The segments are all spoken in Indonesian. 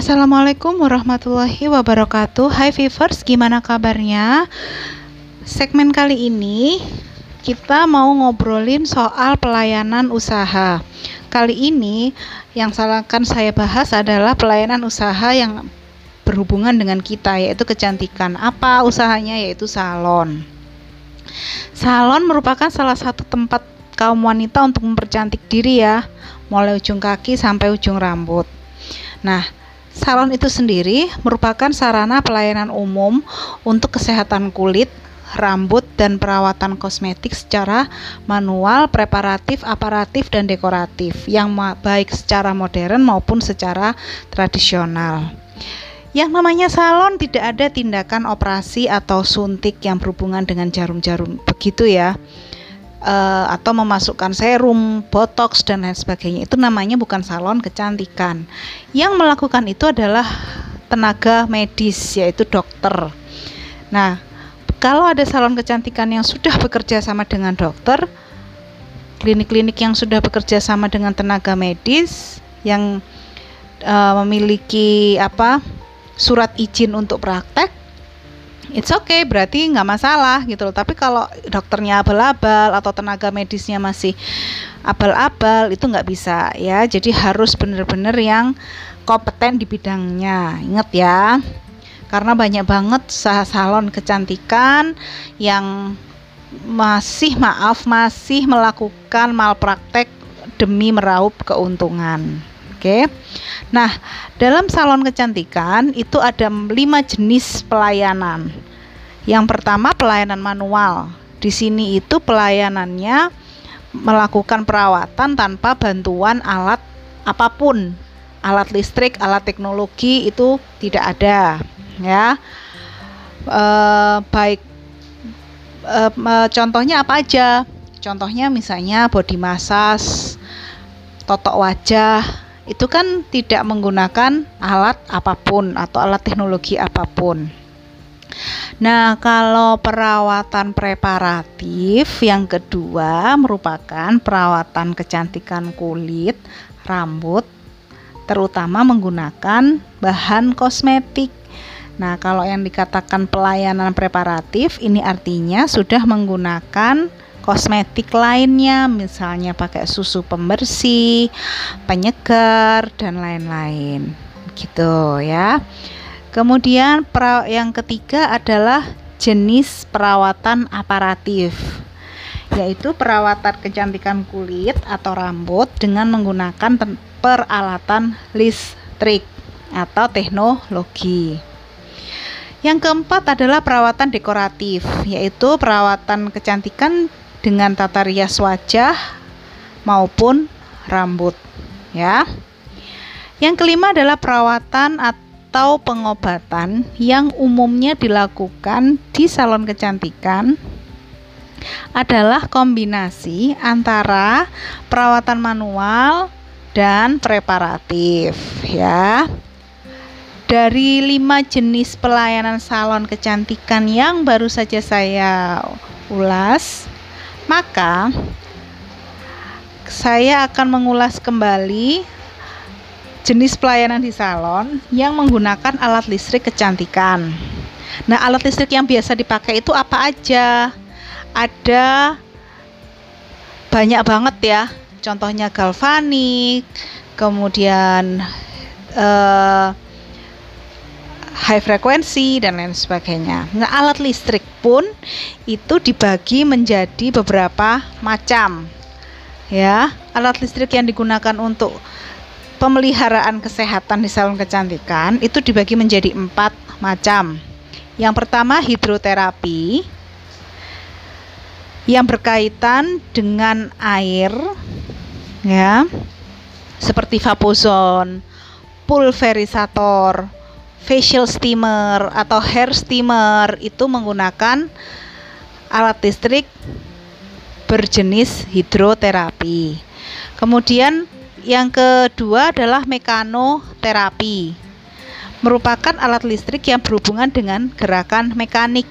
Assalamualaikum warahmatullahi wabarakatuh. Hai Vivers, gimana kabarnya? Segmen kali ini kita mau ngobrolin soal pelayanan usaha. Kali ini yang akan saya bahas adalah pelayanan usaha yang berhubungan dengan kita yaitu kecantikan. Apa usahanya? Yaitu salon. Salon merupakan salah satu tempat kaum wanita untuk mempercantik diri ya. Mulai ujung kaki sampai ujung rambut. Nah, Salon itu sendiri merupakan sarana pelayanan umum untuk kesehatan kulit, rambut, dan perawatan kosmetik secara manual, preparatif, aparatif, dan dekoratif yang baik secara modern maupun secara tradisional. Yang namanya salon tidak ada tindakan operasi atau suntik yang berhubungan dengan jarum-jarum begitu ya uh, atau memasukkan serum, botox dan lain sebagainya. Itu namanya bukan salon kecantikan. Yang melakukan itu adalah tenaga medis yaitu dokter. Nah, kalau ada salon kecantikan yang sudah bekerja sama dengan dokter, klinik-klinik yang sudah bekerja sama dengan tenaga medis yang uh, memiliki apa surat izin untuk praktek it's okay berarti nggak masalah gitu loh. Tapi kalau dokternya abal-abal atau tenaga medisnya masih abal-abal itu nggak bisa ya. Jadi harus benar-benar yang kompeten di bidangnya. Ingat ya. Karena banyak banget salon kecantikan yang masih maaf masih melakukan malpraktek demi meraup keuntungan Oke. Nah, dalam salon kecantikan itu ada lima jenis pelayanan. Yang pertama pelayanan manual. Di sini itu pelayanannya melakukan perawatan tanpa bantuan alat apa pun. Alat listrik, alat teknologi itu tidak ada, ya. E, baik e, contohnya apa aja? Contohnya misalnya body massage, totok wajah, itu kan tidak menggunakan alat apa pun atau alat teknologi apa pun. Nah, kalau perawatan preparatif yang kedua merupakan perawatan kecantikan kulit, rambut, terutama menggunakan bahan kosmetik. Nah, kalau yang dikatakan pelayanan preparatif ini artinya sudah menggunakan kosmetik lainnya misalnya pakai susu pembersih, penyegar dan lain-lain. Gitu ya. Kemudian yang ketiga adalah jenis perawatan aparatif yaitu perawatan kecantikan kulit atau rambut dengan menggunakan peralatan listrik atau teknologi. Yang keempat adalah perawatan dekoratif, yaitu perawatan kecantikan dengan tata rias wajah maupun rambut ya. Yang kelima adalah perawatan atau pengobatan yang umumnya dilakukan di salon kecantikan adalah kombinasi antara perawatan manual dan preparatif ya. Dari lima jenis pelayanan salon kecantikan yang baru saja saya ulas, maka saya akan mengulas kembali jenis pelayanan di salon yang menggunakan alat listrik kecantikan. Nah, alat listrik yang biasa dipakai itu apa aja? Ada banyak banget ya. Contohnya galvanik, kemudian uh, high frekuensi dan lain sebagainya. Nah, alat listrik pun itu dibagi menjadi beberapa macam. Ya, alat listrik yang digunakan untuk pemeliharaan kesehatan di salon kecantikan itu dibagi menjadi empat macam. Yang pertama hidroterapi yang berkaitan dengan air, ya, seperti vapozon, pulverisator, facial steamer atau hair steamer itu menggunakan alat listrik berjenis hidroterapi. Kemudian yang kedua adalah mekanoterapi. Merupakan alat listrik yang berhubungan dengan gerakan mekanik.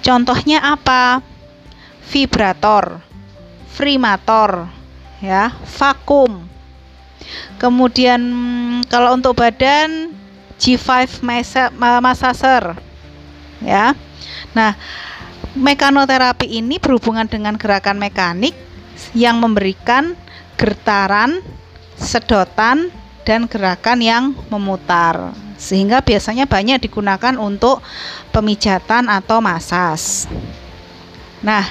Contohnya apa? Vibrator, frimator, ya, vakum. Kemudian kalau untuk badan G5 massager ya. Nah, mekanoterapi ini berhubungan dengan gerakan mekanik yang memberikan gertaran, sedotan, dan gerakan yang memutar. Sehingga biasanya banyak digunakan untuk pemijatan atau masas. Nah,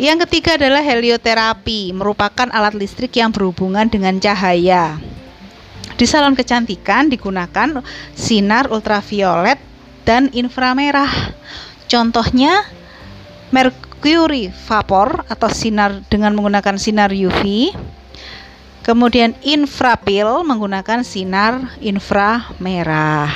yang ketiga adalah helioterapi, merupakan alat listrik yang berhubungan dengan cahaya. Di salon kecantikan digunakan sinar ultraviolet dan inframerah. Contohnya mercury vapor atau sinar dengan menggunakan sinar UV. Kemudian infrapil menggunakan sinar inframerah.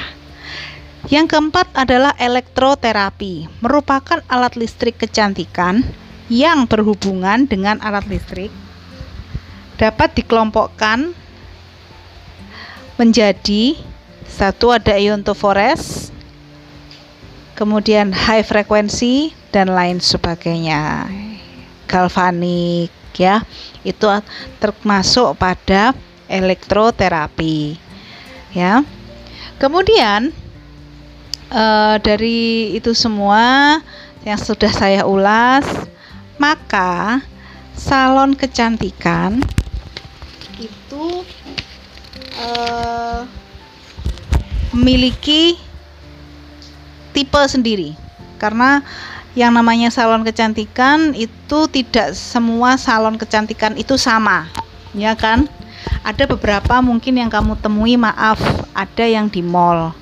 Yang keempat adalah elektroterapi, merupakan alat listrik kecantikan yang berhubungan dengan alat listrik dapat dikelompokkan menjadi satu ada iontofores, kemudian high frequency dan lain sebagainya. Galvanik ya, itu termasuk pada elektroterapi. Ya. Kemudian uh, dari itu semua yang sudah saya ulas maka salon kecantikan itu uh, memiliki tipe sendiri. Karena yang namanya salon kecantikan itu tidak semua salon kecantikan itu sama ya kan? Ada beberapa mungkin yang kamu temui maaf ada yang di mall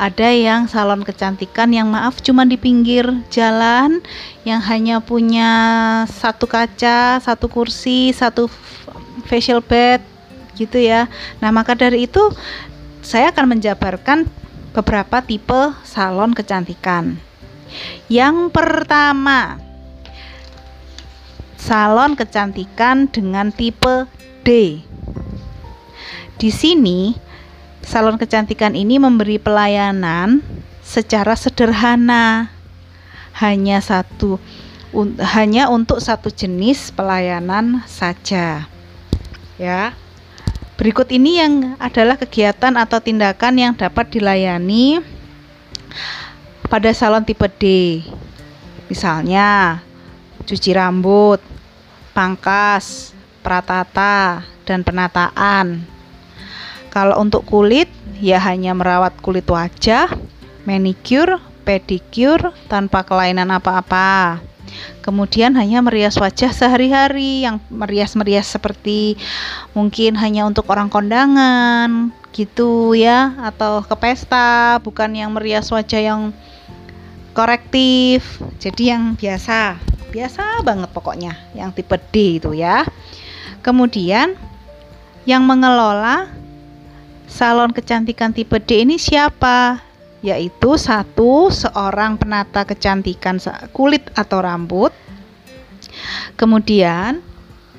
ada yang salon kecantikan yang maaf cuma di pinggir jalan yang hanya punya satu kaca, satu kursi, satu facial bed gitu ya. Nah, maka dari itu saya akan menjabarkan beberapa tipe salon kecantikan. Yang pertama, salon kecantikan dengan tipe D. Di sini salon kecantikan ini memberi pelayanan secara sederhana hanya satu un, hanya untuk satu jenis pelayanan saja ya berikut ini yang adalah kegiatan atau tindakan yang dapat dilayani pada salon tipe D misalnya cuci rambut pangkas pratata dan penataan kalau untuk kulit, ya hanya merawat kulit wajah, manicure, pedicure tanpa kelainan apa-apa. Kemudian hanya merias wajah sehari-hari yang merias-merias seperti mungkin hanya untuk orang kondangan gitu ya atau ke pesta, bukan yang merias wajah yang korektif. Jadi yang biasa, biasa banget pokoknya yang tipe D itu ya. Kemudian yang mengelola Salon kecantikan tipe D ini siapa? Yaitu satu, seorang penata kecantikan kulit atau rambut. Kemudian,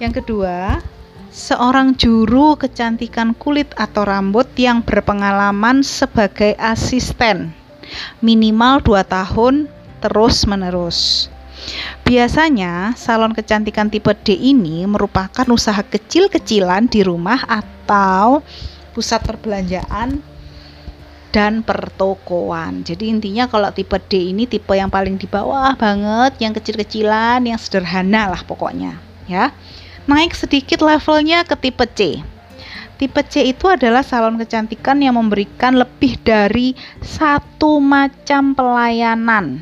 yang kedua, seorang juru kecantikan kulit atau rambut yang berpengalaman sebagai asisten minimal 2 tahun terus menerus. Biasanya salon kecantikan tipe D ini merupakan usaha kecil-kecilan di rumah atau pusat perbelanjaan dan pertokoan. Jadi intinya kalau tipe D ini tipe yang paling di bawah banget, yang kecil-kecilan, yang sederhana lah pokoknya, ya. Naik sedikit levelnya ke tipe C. Tipe C itu adalah salon kecantikan yang memberikan lebih dari satu macam pelayanan,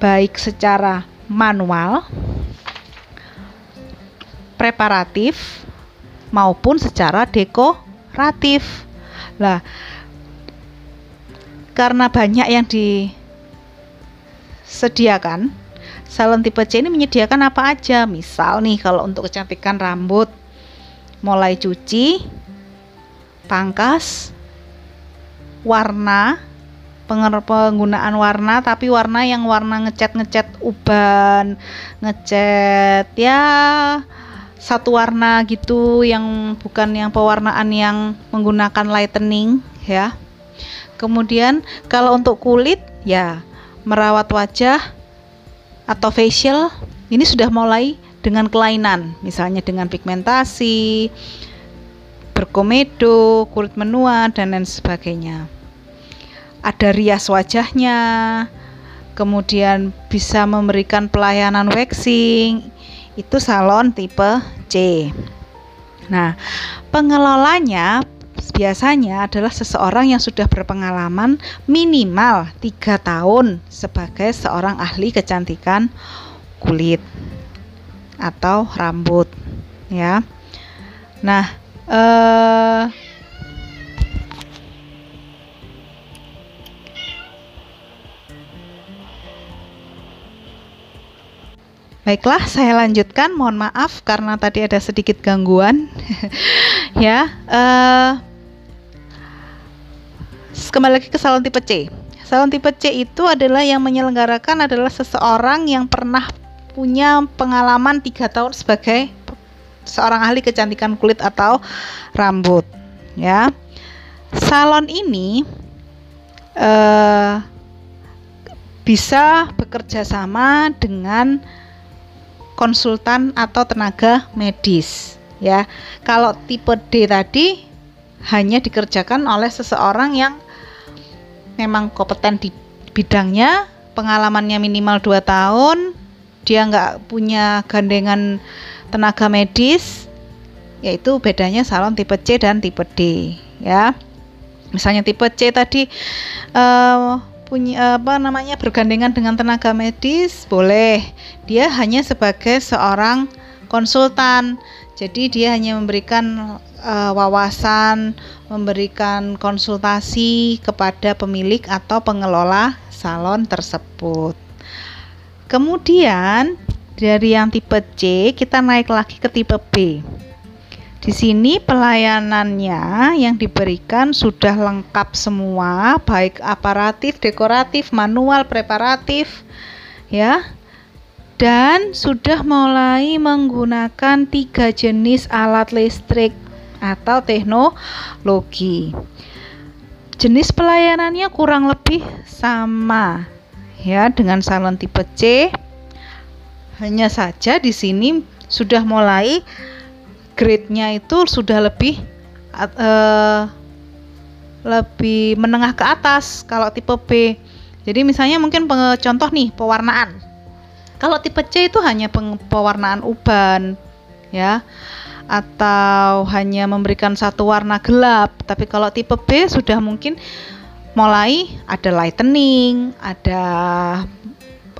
baik secara manual, preparatif, maupun secara deko ratif. Lah, karena banyak yang disediakan, salon tipe C ini menyediakan apa aja. Misal nih kalau untuk kecantikan rambut, mulai cuci, pangkas, warna, penggunaan warna tapi warna yang warna ngecat-ngecat uban, ngecat ya satu warna gitu yang bukan yang pewarnaan yang menggunakan lightening ya. Kemudian kalau untuk kulit ya merawat wajah atau facial ini sudah mulai dengan kelainan, misalnya dengan pigmentasi, berkomedo, kulit menua dan lain sebagainya. ada rias wajahnya, kemudian bisa memberikan pelayanan waxing. Itu salon tipe C. Nah, pengelolanya biasanya adalah seseorang yang sudah berpengalaman minimal tiga tahun sebagai seorang ahli kecantikan kulit atau rambut ya nah eh, Baiklah, saya lanjutkan. Mohon maaf karena tadi ada sedikit gangguan. ya, uh, kembali lagi ke salon tipe C. Salon tipe C itu adalah yang menyelenggarakan adalah seseorang yang pernah punya pengalaman tiga tahun sebagai seorang ahli kecantikan kulit atau rambut. Ya, salon ini uh, bisa bekerja sama dengan konsultan atau tenaga medis ya. Kalau tipe D tadi hanya dikerjakan oleh seseorang yang memang kompeten di bidangnya, pengalamannya minimal 2 tahun, dia nggak punya gandengan tenaga medis, yaitu bedanya salon tipe C dan tipe D ya. Misalnya tipe C tadi uh, punya apa namanya bergandengan dengan tenaga medis boleh dia hanya sebagai seorang konsultan jadi dia hanya memberikan uh, wawasan memberikan konsultasi kepada pemilik atau pengelola salon tersebut. Kemudian dari yang tipe C kita naik lagi ke tipe B. Di sini pelayanannya yang diberikan sudah lengkap semua, baik aparatif, dekoratif, manual, preparatif, ya. Dan sudah mulai menggunakan tiga jenis alat listrik atau teknologi. Jenis pelayanannya kurang lebih sama ya dengan salon tipe C. Hanya saja di sini sudah mulai grade-nya itu sudah lebih uh, lebih menengah ke atas kalau tipe B. Jadi misalnya mungkin contoh nih pewarnaan. Kalau tipe C itu hanya pewarnaan uban ya atau hanya memberikan satu warna gelap. Tapi kalau tipe B sudah mungkin mulai ada lightening, ada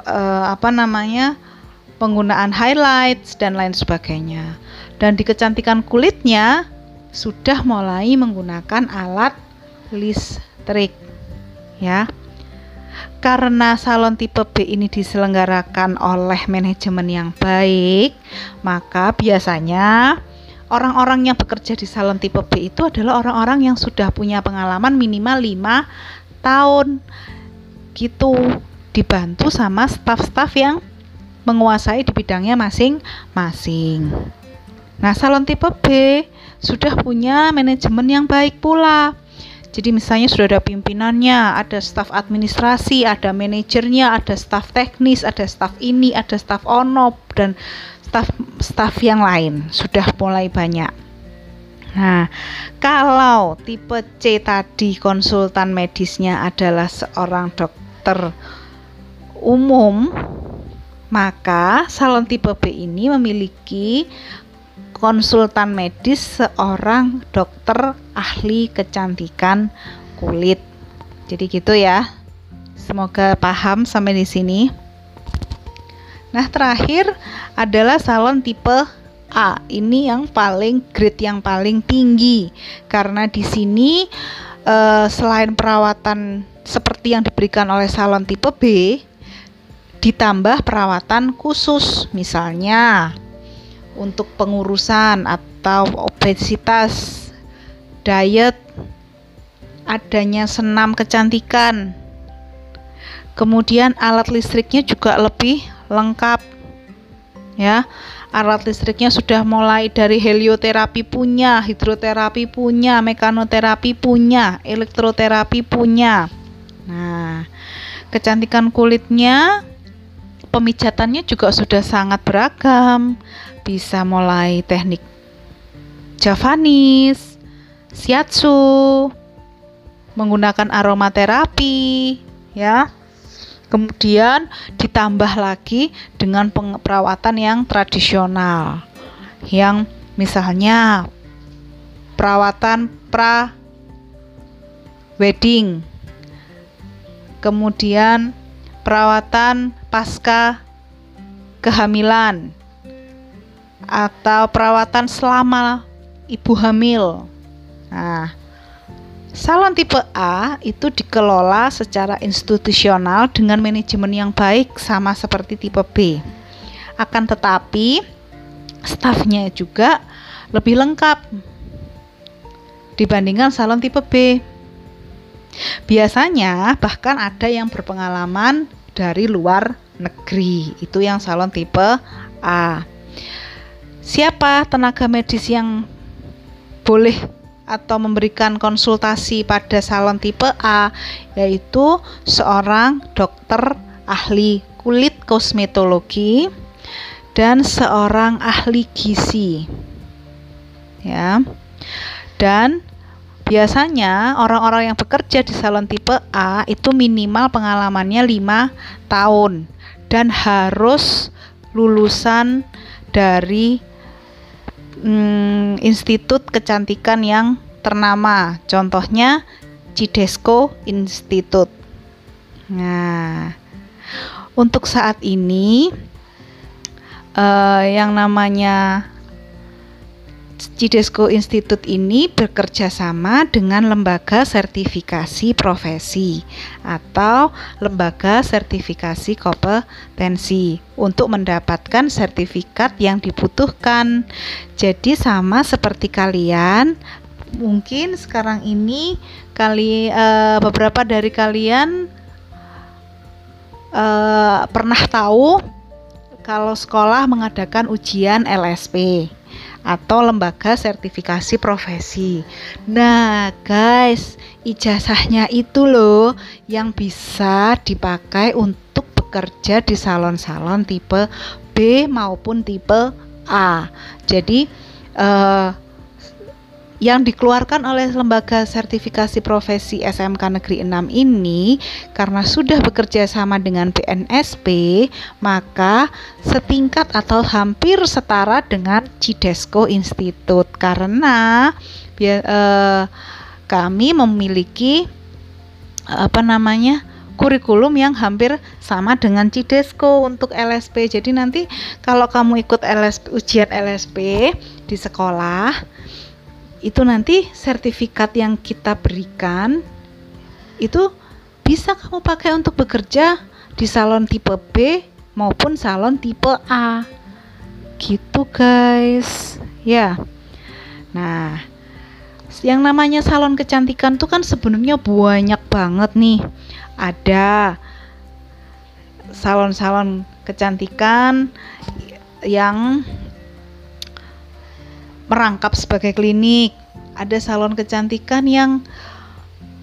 uh, apa namanya? penggunaan highlights dan lain sebagainya dan di kecantikan kulitnya sudah mulai menggunakan alat listrik ya karena salon tipe B ini diselenggarakan oleh manajemen yang baik maka biasanya orang-orang yang bekerja di salon tipe B itu adalah orang-orang yang sudah punya pengalaman minimal 5 tahun gitu dibantu sama staf-staf yang menguasai di bidangnya masing-masing. Nah, salon tipe B sudah punya manajemen yang baik pula. Jadi misalnya sudah ada pimpinannya, ada staf administrasi, ada manajernya, ada staf teknis, ada staf ini, ada staf onop dan staf staf yang lain sudah mulai banyak. Nah, kalau tipe C tadi konsultan medisnya adalah seorang dokter umum, maka salon tipe B ini memiliki konsultan medis seorang dokter ahli kecantikan kulit. Jadi gitu ya. Semoga paham sampai di sini. Nah, terakhir adalah salon tipe A. Ini yang paling grade yang paling tinggi karena di sini eh, selain perawatan seperti yang diberikan oleh salon tipe B ditambah perawatan khusus misalnya untuk pengurusan atau obesitas, diet, adanya senam kecantikan. Kemudian alat listriknya juga lebih lengkap. Ya. Alat listriknya sudah mulai dari helioterapi punya, hidroterapi punya, mekanoterapi punya, elektroterapi punya. Nah, kecantikan kulitnya pemijatannya juga sudah sangat beragam bisa mulai teknik Javanese, Shiatsu, menggunakan aromaterapi, ya. Kemudian ditambah lagi dengan perawatan yang tradisional, yang misalnya perawatan pra wedding, kemudian perawatan pasca kehamilan, atau perawatan selama ibu hamil. Nah, salon tipe A itu dikelola secara institusional dengan manajemen yang baik sama seperti tipe B. Akan tetapi stafnya juga lebih lengkap dibandingkan salon tipe B. Biasanya bahkan ada yang berpengalaman dari luar negeri. Itu yang salon tipe A. Siapa tenaga medis yang boleh atau memberikan konsultasi pada salon tipe A yaitu seorang dokter ahli kulit kosmetologi dan seorang ahli gizi. Ya. Dan biasanya orang-orang yang bekerja di salon tipe A itu minimal pengalamannya 5 tahun dan harus lulusan dari hmm, institut kecantikan yang ternama. Contohnya Cidesco Institute. Nah, untuk saat ini uh, yang namanya Cidesco Institute ini bekerja sama dengan lembaga sertifikasi profesi atau lembaga sertifikasi kompetensi untuk mendapatkan sertifikat yang dibutuhkan. Jadi sama seperti kalian, mungkin sekarang ini kali uh, beberapa dari kalian uh, pernah tahu kalau sekolah mengadakan ujian LSP atau lembaga sertifikasi profesi. Nah, guys, ijazahnya itu loh yang bisa dipakai untuk bekerja di salon-salon tipe B maupun tipe A. Jadi, eh, yang dikeluarkan oleh lembaga sertifikasi profesi SMK Negeri 6 ini karena sudah bekerja sama dengan BNSP maka setingkat atau hampir setara dengan Cidesco Institute karena eh, kami memiliki apa namanya kurikulum yang hampir sama dengan Cidesco untuk LSP. Jadi nanti kalau kamu ikut LSP ujian LSP di sekolah itu nanti sertifikat yang kita berikan itu bisa kamu pakai untuk bekerja di salon tipe B maupun salon tipe A. Gitu guys. Ya. Nah yang namanya salon kecantikan tuh kan sebenarnya banyak banget nih. Ada salon-salon kecantikan yang merangkap sebagai klinik. Ada salon kecantikan yang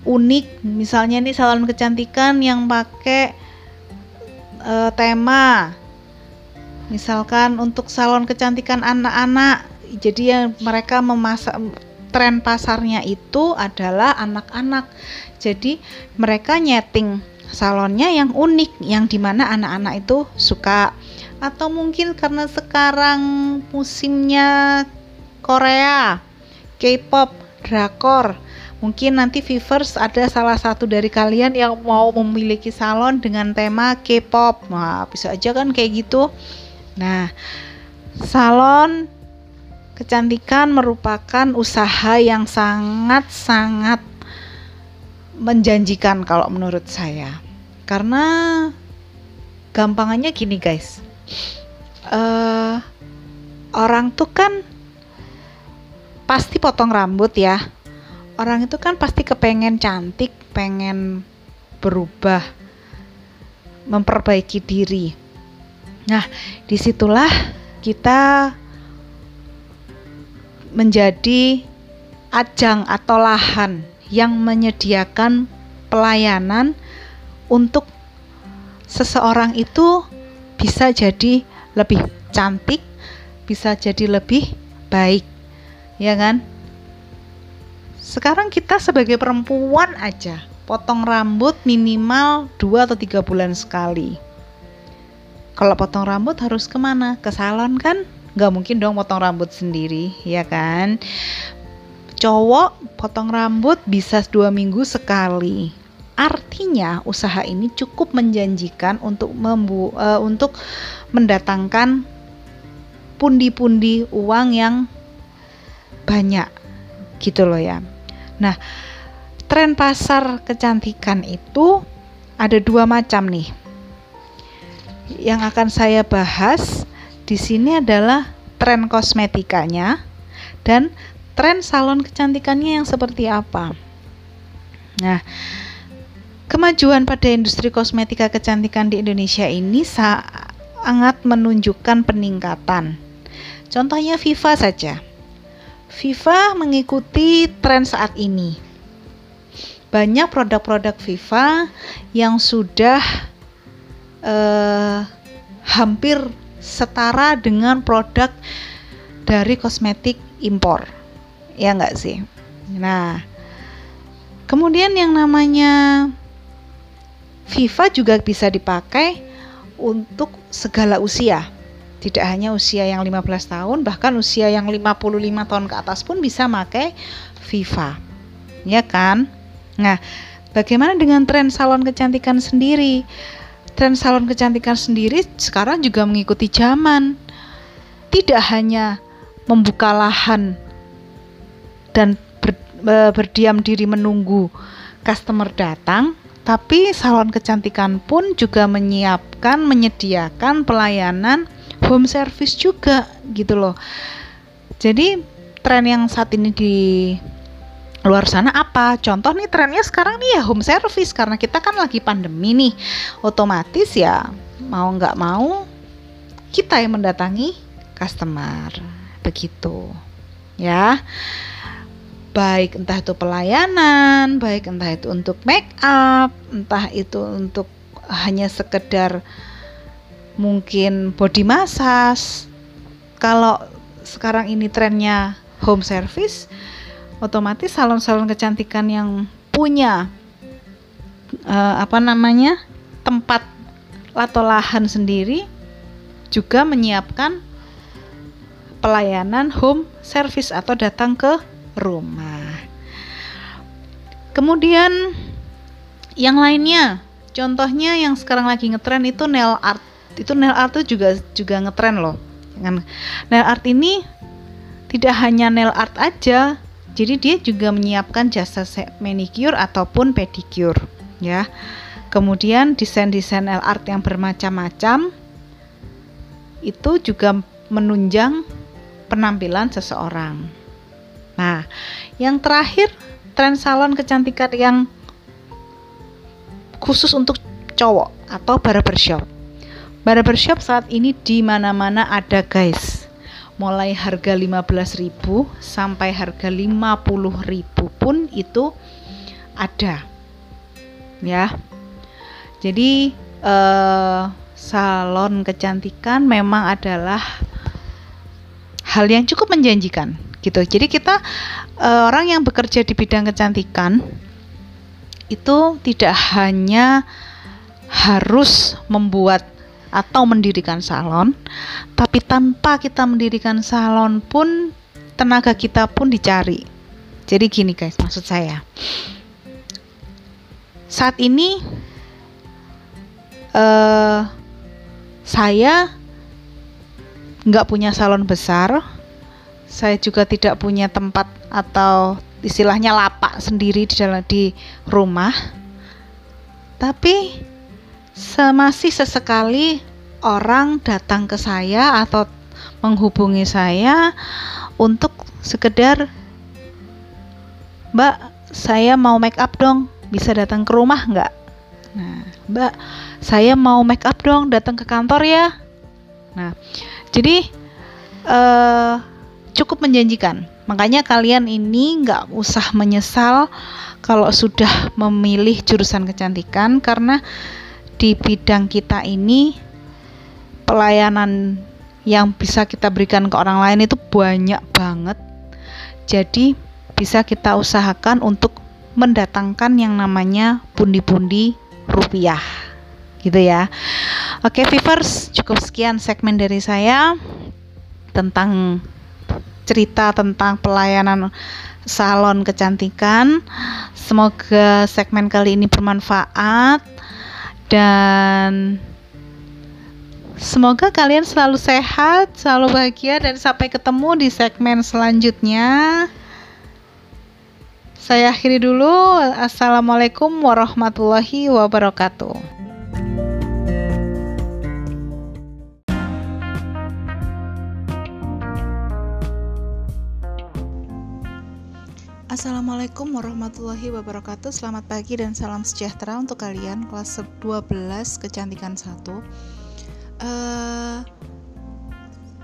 unik, misalnya nih salon kecantikan yang pakai uh, tema. Misalkan untuk salon kecantikan anak-anak, jadi yang mereka memasak tren pasarnya itu adalah anak-anak. Jadi mereka nyeting salonnya yang unik, yang di mana anak-anak itu suka. Atau mungkin karena sekarang musimnya Korea, K-pop, drakor. Mungkin nanti viewers ada salah satu dari kalian yang mau memiliki salon dengan tema K-pop. Nah, bisa aja kan kayak gitu. Nah, salon kecantikan merupakan usaha yang sangat-sangat menjanjikan kalau menurut saya. Karena gampangannya gini guys. Uh, orang tuh kan pasti potong rambut ya. Orang itu kan pasti kepengen cantik pengen berubah memperbaiki diri. Nah di situlah kita menjadi ajang atau lahan yang menyediakan pelayanan untuk seseorang itu bisa jadi lebih cantik, bisa jadi lebih baik ya kan? Sekarang kita sebagai perempuan aja potong rambut minimal 2 atau tiga bulan sekali. Kalau potong rambut harus ke mana? Ke salon kan? Nggak mungkin dong potong rambut sendiri ya kan? Cowok potong rambut bisa dua minggu sekali. Artinya usaha ini cukup menjanjikan untuk membu uh, untuk mendatangkan pundi-pundi uang yang banyak gitu loh ya. Nah, tren pasar kecantikan itu ada dua macam nih. Yang akan saya bahas di sini adalah tren kosmetikanya dan tren salon kecantikannya yang seperti apa. Nah, kemajuan pada industri kosmetika kecantikan di Indonesia ini sangat menunjukkan peningkatan Contohnya FIFA saja. FIFA mengikuti tren saat ini. Banyak produk-produk FIFA yang sudah uh, hampir setara dengan produk dari kosmetik impor. Ya enggak sih? Nah, kemudian yang namanya FIFA juga bisa dipakai untuk segala usia tidak hanya usia yang 15 tahun, bahkan usia yang 55 tahun ke atas pun bisa pakai FIFA. Ya kan? Nah, bagaimana dengan tren salon kecantikan sendiri? Tren salon kecantikan sendiri sekarang juga mengikuti zaman. Tidak hanya membuka lahan dan ber, berdiam diri menunggu customer datang, tapi salon kecantikan pun juga menyiapkan, menyediakan pelayanan home service juga gitu loh. Jadi tren yang saat ini di luar sana apa? Contoh nih trennya sekarang nih ya home service karena kita kan lagi pandemi nih. Otomatis ya mau nggak mau kita yang mendatangi customer. Begitu. Ya. Baik entah itu pelayanan, baik entah itu untuk make up, entah itu untuk hanya sekedar mungkin body massage. Kalau sekarang ini trennya home service, otomatis salon-salon kecantikan yang punya uh, apa namanya tempat atau lahan sendiri juga menyiapkan pelayanan home service atau datang ke rumah. Kemudian yang lainnya, contohnya yang sekarang lagi ngetren itu nail art. Itu nail art itu juga juga ngetren loh. Dengan nail art ini tidak hanya nail art aja jadi dia juga menyiapkan jasa manicure ataupun pedicure ya. Kemudian desain-desain nail art yang bermacam-macam itu juga menunjang penampilan seseorang nah yang terakhir tren salon kecantikan yang khusus untuk cowok atau barbershop Barbershop saat ini di mana-mana ada guys. Mulai harga 15.000 sampai harga 50.000 pun itu ada. Ya. Jadi eh, salon kecantikan memang adalah hal yang cukup menjanjikan gitu. Jadi kita eh, orang yang bekerja di bidang kecantikan itu tidak hanya harus membuat atau mendirikan salon, tapi tanpa kita mendirikan salon pun tenaga kita pun dicari. Jadi gini guys, maksud saya. Saat ini uh, saya nggak punya salon besar, saya juga tidak punya tempat atau istilahnya lapak sendiri di dalam di rumah. Tapi Semasih sesekali orang datang ke saya atau menghubungi saya untuk sekedar Mbak, saya mau make up dong, bisa datang ke rumah nggak? Nah, Mbak, saya mau make up dong, datang ke kantor ya. Nah, jadi uh, cukup menjanjikan. Makanya kalian ini nggak usah menyesal kalau sudah memilih jurusan kecantikan karena di bidang kita ini pelayanan yang bisa kita berikan ke orang lain itu banyak banget. Jadi bisa kita usahakan untuk mendatangkan yang namanya pundi-pundi rupiah gitu ya oke viewers cukup sekian segmen dari saya tentang cerita tentang pelayanan salon kecantikan semoga segmen kali ini bermanfaat dan Semoga kalian selalu sehat, selalu bahagia, dan sampai ketemu di segmen selanjutnya. Saya akhiri dulu. Assalamualaikum warahmatullahi wabarakatuh. Assalamualaikum warahmatullahi wabarakatuh. Selamat pagi dan salam sejahtera untuk kalian. Kelas 12 Kecantikan 1 uh,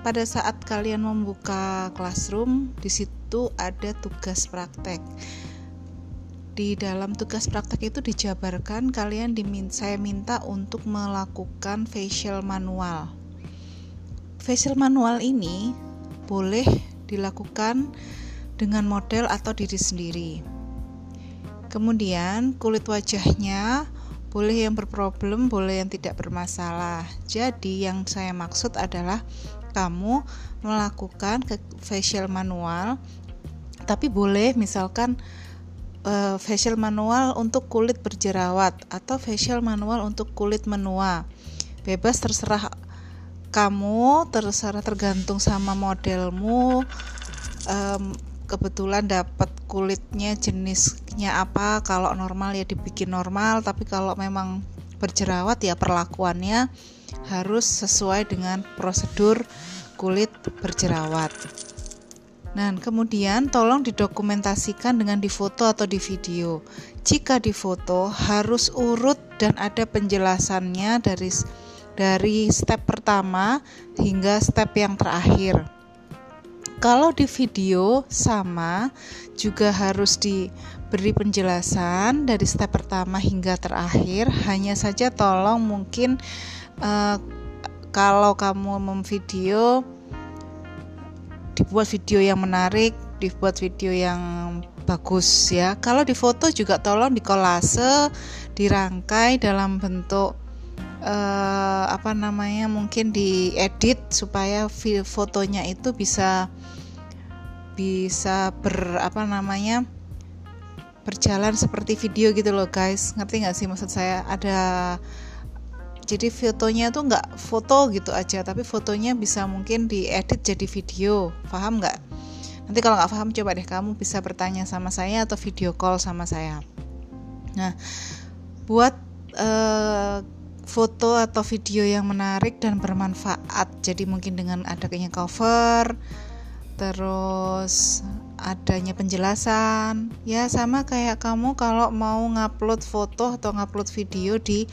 pada saat kalian membuka classroom di situ ada tugas praktek. Di dalam tugas praktek itu dijabarkan kalian dimin saya minta untuk melakukan facial manual. Facial manual ini boleh dilakukan dengan model atau diri sendiri kemudian kulit wajahnya boleh yang berproblem, boleh yang tidak bermasalah. Jadi yang saya maksud adalah kamu melakukan ke facial manual tapi boleh misalkan uh, facial manual untuk kulit berjerawat atau facial manual untuk kulit menua. Bebas terserah kamu, terserah tergantung sama modelmu. Um, kebetulan dapat kulitnya jenisnya apa kalau normal ya dibikin normal tapi kalau memang berjerawat ya perlakuannya harus sesuai dengan prosedur kulit berjerawat Nah, kemudian tolong didokumentasikan dengan difoto atau di video. Jika difoto harus urut dan ada penjelasannya dari dari step pertama hingga step yang terakhir. Kalau di video sama juga harus diberi penjelasan dari step pertama hingga terakhir. Hanya saja tolong mungkin uh, kalau kamu memvideo dibuat video yang menarik, dibuat video yang bagus ya. Kalau di foto juga tolong dikolase, dirangkai dalam bentuk uh, apa namanya mungkin diedit supaya fotonya itu bisa bisa ber apa namanya berjalan seperti video gitu loh guys. Ngerti nggak sih maksud saya? Ada jadi fotonya tuh nggak foto gitu aja tapi fotonya bisa mungkin diedit jadi video. Paham nggak? Nanti kalau nggak paham coba deh kamu bisa bertanya sama saya atau video call sama saya. Nah buat uh, foto atau video yang menarik dan bermanfaat. Jadi mungkin dengan adanya cover terus adanya penjelasan. Ya sama kayak kamu kalau mau ngupload foto atau ngupload video di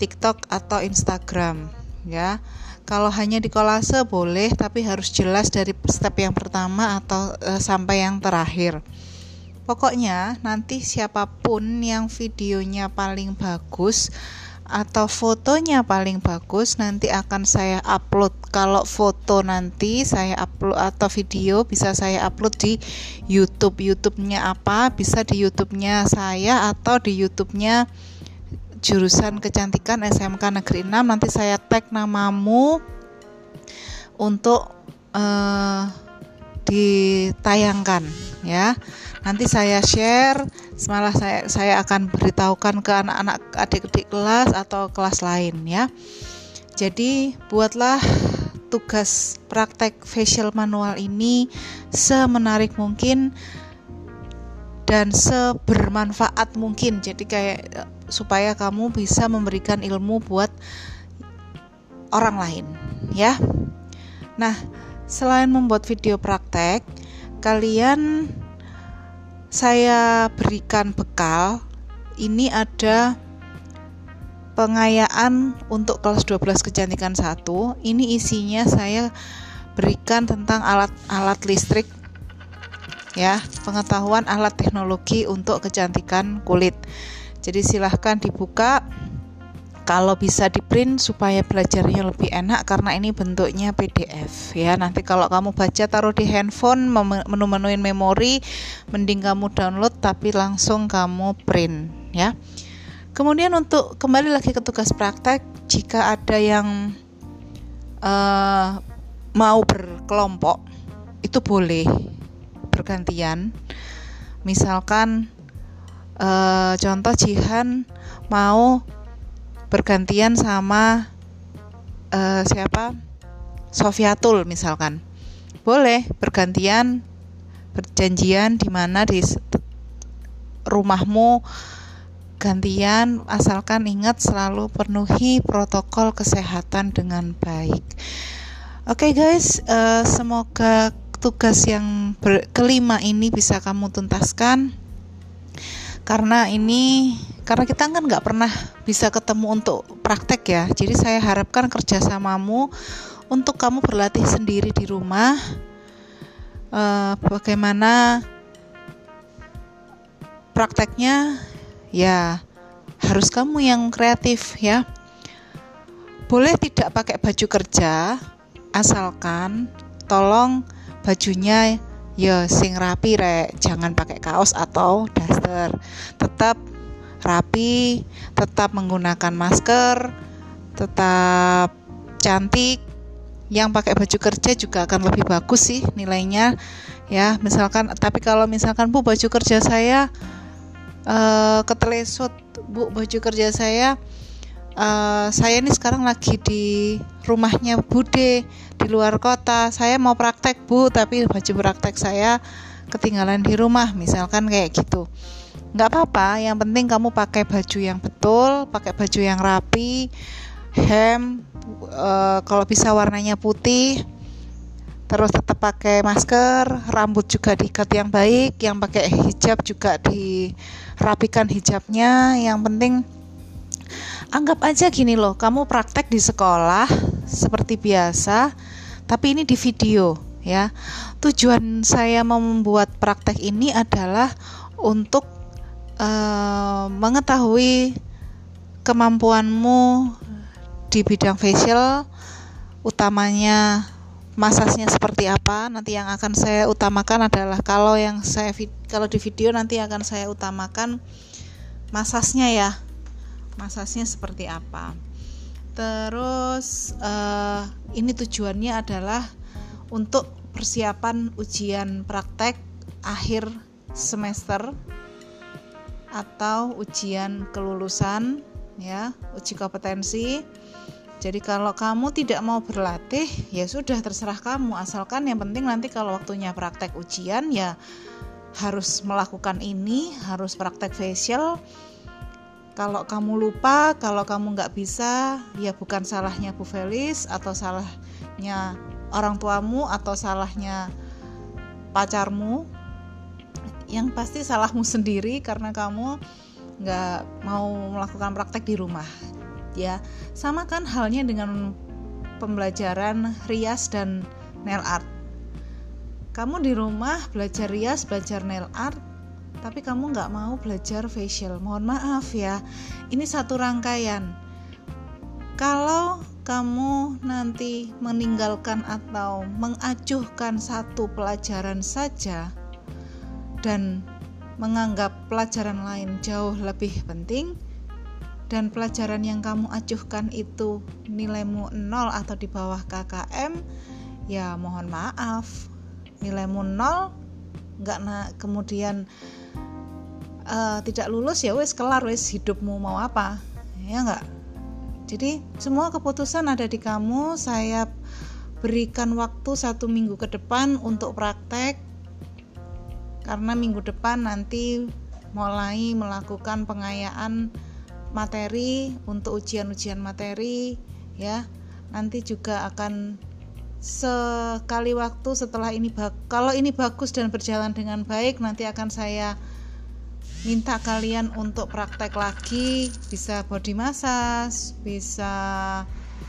TikTok atau Instagram ya. Kalau hanya di kolase boleh tapi harus jelas dari step yang pertama atau e, sampai yang terakhir. Pokoknya nanti siapa pun yang videonya paling bagus atau fotonya paling bagus nanti akan saya upload. Kalau foto nanti saya upload atau video bisa saya upload di YouTube. YouTube-nya apa? Bisa di YouTube-nya saya atau di YouTube-nya jurusan kecantikan SMK Negeri 6 nanti saya tag namamu untuk uh, ditayangkan ya. Nanti saya share Semalah saya saya akan beritahukan ke anak-anak adik-adik kelas atau kelas lain ya. Jadi buatlah tugas praktek facial manual ini semenarik mungkin dan sebermanfaat mungkin. Jadi kayak supaya kamu bisa memberikan ilmu buat orang lain ya. Nah, selain membuat video praktek, kalian saya berikan bekal ini ada pengayaan untuk kelas 12 kecantikan 1 ini isinya saya berikan tentang alat-alat listrik ya pengetahuan alat teknologi untuk kecantikan kulit. Jadi silahkan dibuka kalau bisa di print supaya belajarnya lebih enak karena ini bentuknya PDF ya. Nanti kalau kamu baca taruh di handphone menu-menuin memori mending kamu download tapi langsung kamu print ya. Kemudian untuk kembali lagi ke tugas praktek jika ada yang uh, mau berkelompok itu boleh bergantian. Misalkan uh, contoh Jihan mau bergantian sama uh, siapa? Sofiatul misalkan. Boleh bergantian berjanjian di mana di rumahmu gantian asalkan ingat selalu penuhi protokol kesehatan dengan baik. Oke okay guys, uh, semoga tugas yang kelima ini bisa kamu tuntaskan. Karena ini karena kita kan nggak pernah bisa ketemu untuk praktek ya. Jadi saya harapkan kerjasamamu untuk kamu berlatih sendiri di rumah. Uh, bagaimana prakteknya? Ya harus kamu yang kreatif ya. Boleh tidak pakai baju kerja? Asalkan tolong bajunya ya sing rapi rek jangan pakai kaos atau daster. Tetap rapi tetap menggunakan masker tetap cantik. Yang pakai baju kerja juga akan lebih bagus sih nilainya ya. Misalkan tapi kalau misalkan bu baju kerja saya uh, ketelesut bu baju kerja saya uh, saya ini sekarang lagi di rumahnya Bude di luar kota. Saya mau praktek bu tapi baju praktek saya ketinggalan di rumah misalkan kayak gitu nggak apa-apa yang penting kamu pakai baju yang betul pakai baju yang rapi hem e, kalau bisa warnanya putih terus tetap pakai masker rambut juga diikat yang baik yang pakai hijab juga dirapikan hijabnya yang penting anggap aja gini loh kamu praktek di sekolah seperti biasa tapi ini di video ya. Tujuan saya membuat praktek ini adalah untuk uh, mengetahui kemampuanmu di bidang facial utamanya masasnya seperti apa. Nanti yang akan saya utamakan adalah kalau yang saya kalau di video nanti akan saya utamakan masasnya ya. Masasnya seperti apa. Terus uh, ini tujuannya adalah untuk persiapan ujian praktek akhir semester atau ujian kelulusan ya, uji kompetensi. Jadi kalau kamu tidak mau berlatih, ya sudah terserah kamu asalkan yang penting nanti kalau waktunya praktek ujian ya harus melakukan ini, harus praktek facial kalau kamu lupa, kalau kamu nggak bisa, ya bukan salahnya Bu Felis atau salahnya orang tuamu atau salahnya pacarmu. Yang pasti salahmu sendiri karena kamu nggak mau melakukan praktek di rumah. Ya, sama kan halnya dengan pembelajaran rias dan nail art. Kamu di rumah belajar rias, belajar nail art, tapi kamu nggak mau belajar facial mohon maaf ya ini satu rangkaian kalau kamu nanti meninggalkan atau mengacuhkan satu pelajaran saja dan menganggap pelajaran lain jauh lebih penting dan pelajaran yang kamu acuhkan itu nilaimu nol atau di bawah KKM ya mohon maaf. Nilaimu nol nggak na kemudian uh, tidak lulus ya wes kelar wes hidupmu mau apa ya nggak? Jadi semua keputusan ada di kamu saya berikan waktu satu minggu ke depan untuk praktek karena minggu depan nanti mulai melakukan pengayaan materi untuk ujian-ujian materi ya. Nanti juga akan sekali waktu setelah ini kalau ini bagus dan berjalan dengan baik nanti akan saya minta kalian untuk praktek lagi. Bisa body massage bisa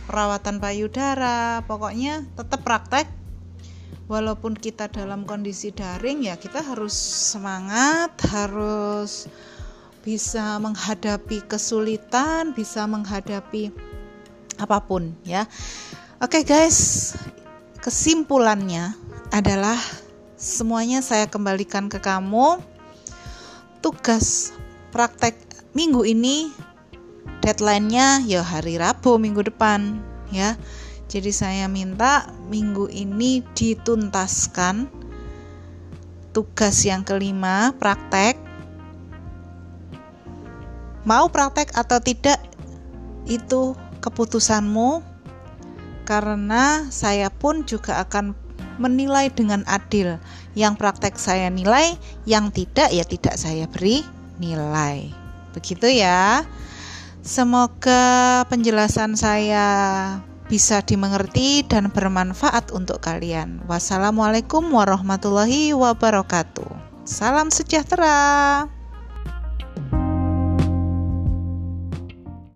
perawatan payudara pokoknya tetap praktek walaupun kita dalam kondisi daring ya kita harus semangat harus bisa menghadapi kesulitan, bisa menghadapi apa pun ya. Oke guys, kesimpulannya adalah semuanya saya kembalikan ke kamu. Tugas praktek minggu ini deadline-nya ya hari Rabu minggu depan ya. Jadi saya minta minggu ini dituntaskan tugas yang kelima praktek Mau praktek atau tidak itu keputusanmu karena saya pun juga akan menilai dengan adil. Yang praktek saya nilai, yang tidak ya tidak saya beri nilai. Begitu ya. Semoga penjelasan saya bisa dimengerti dan bermanfaat untuk kalian. Wassalamualaikum warahmatullahi wabarakatuh. Salam sejahtera.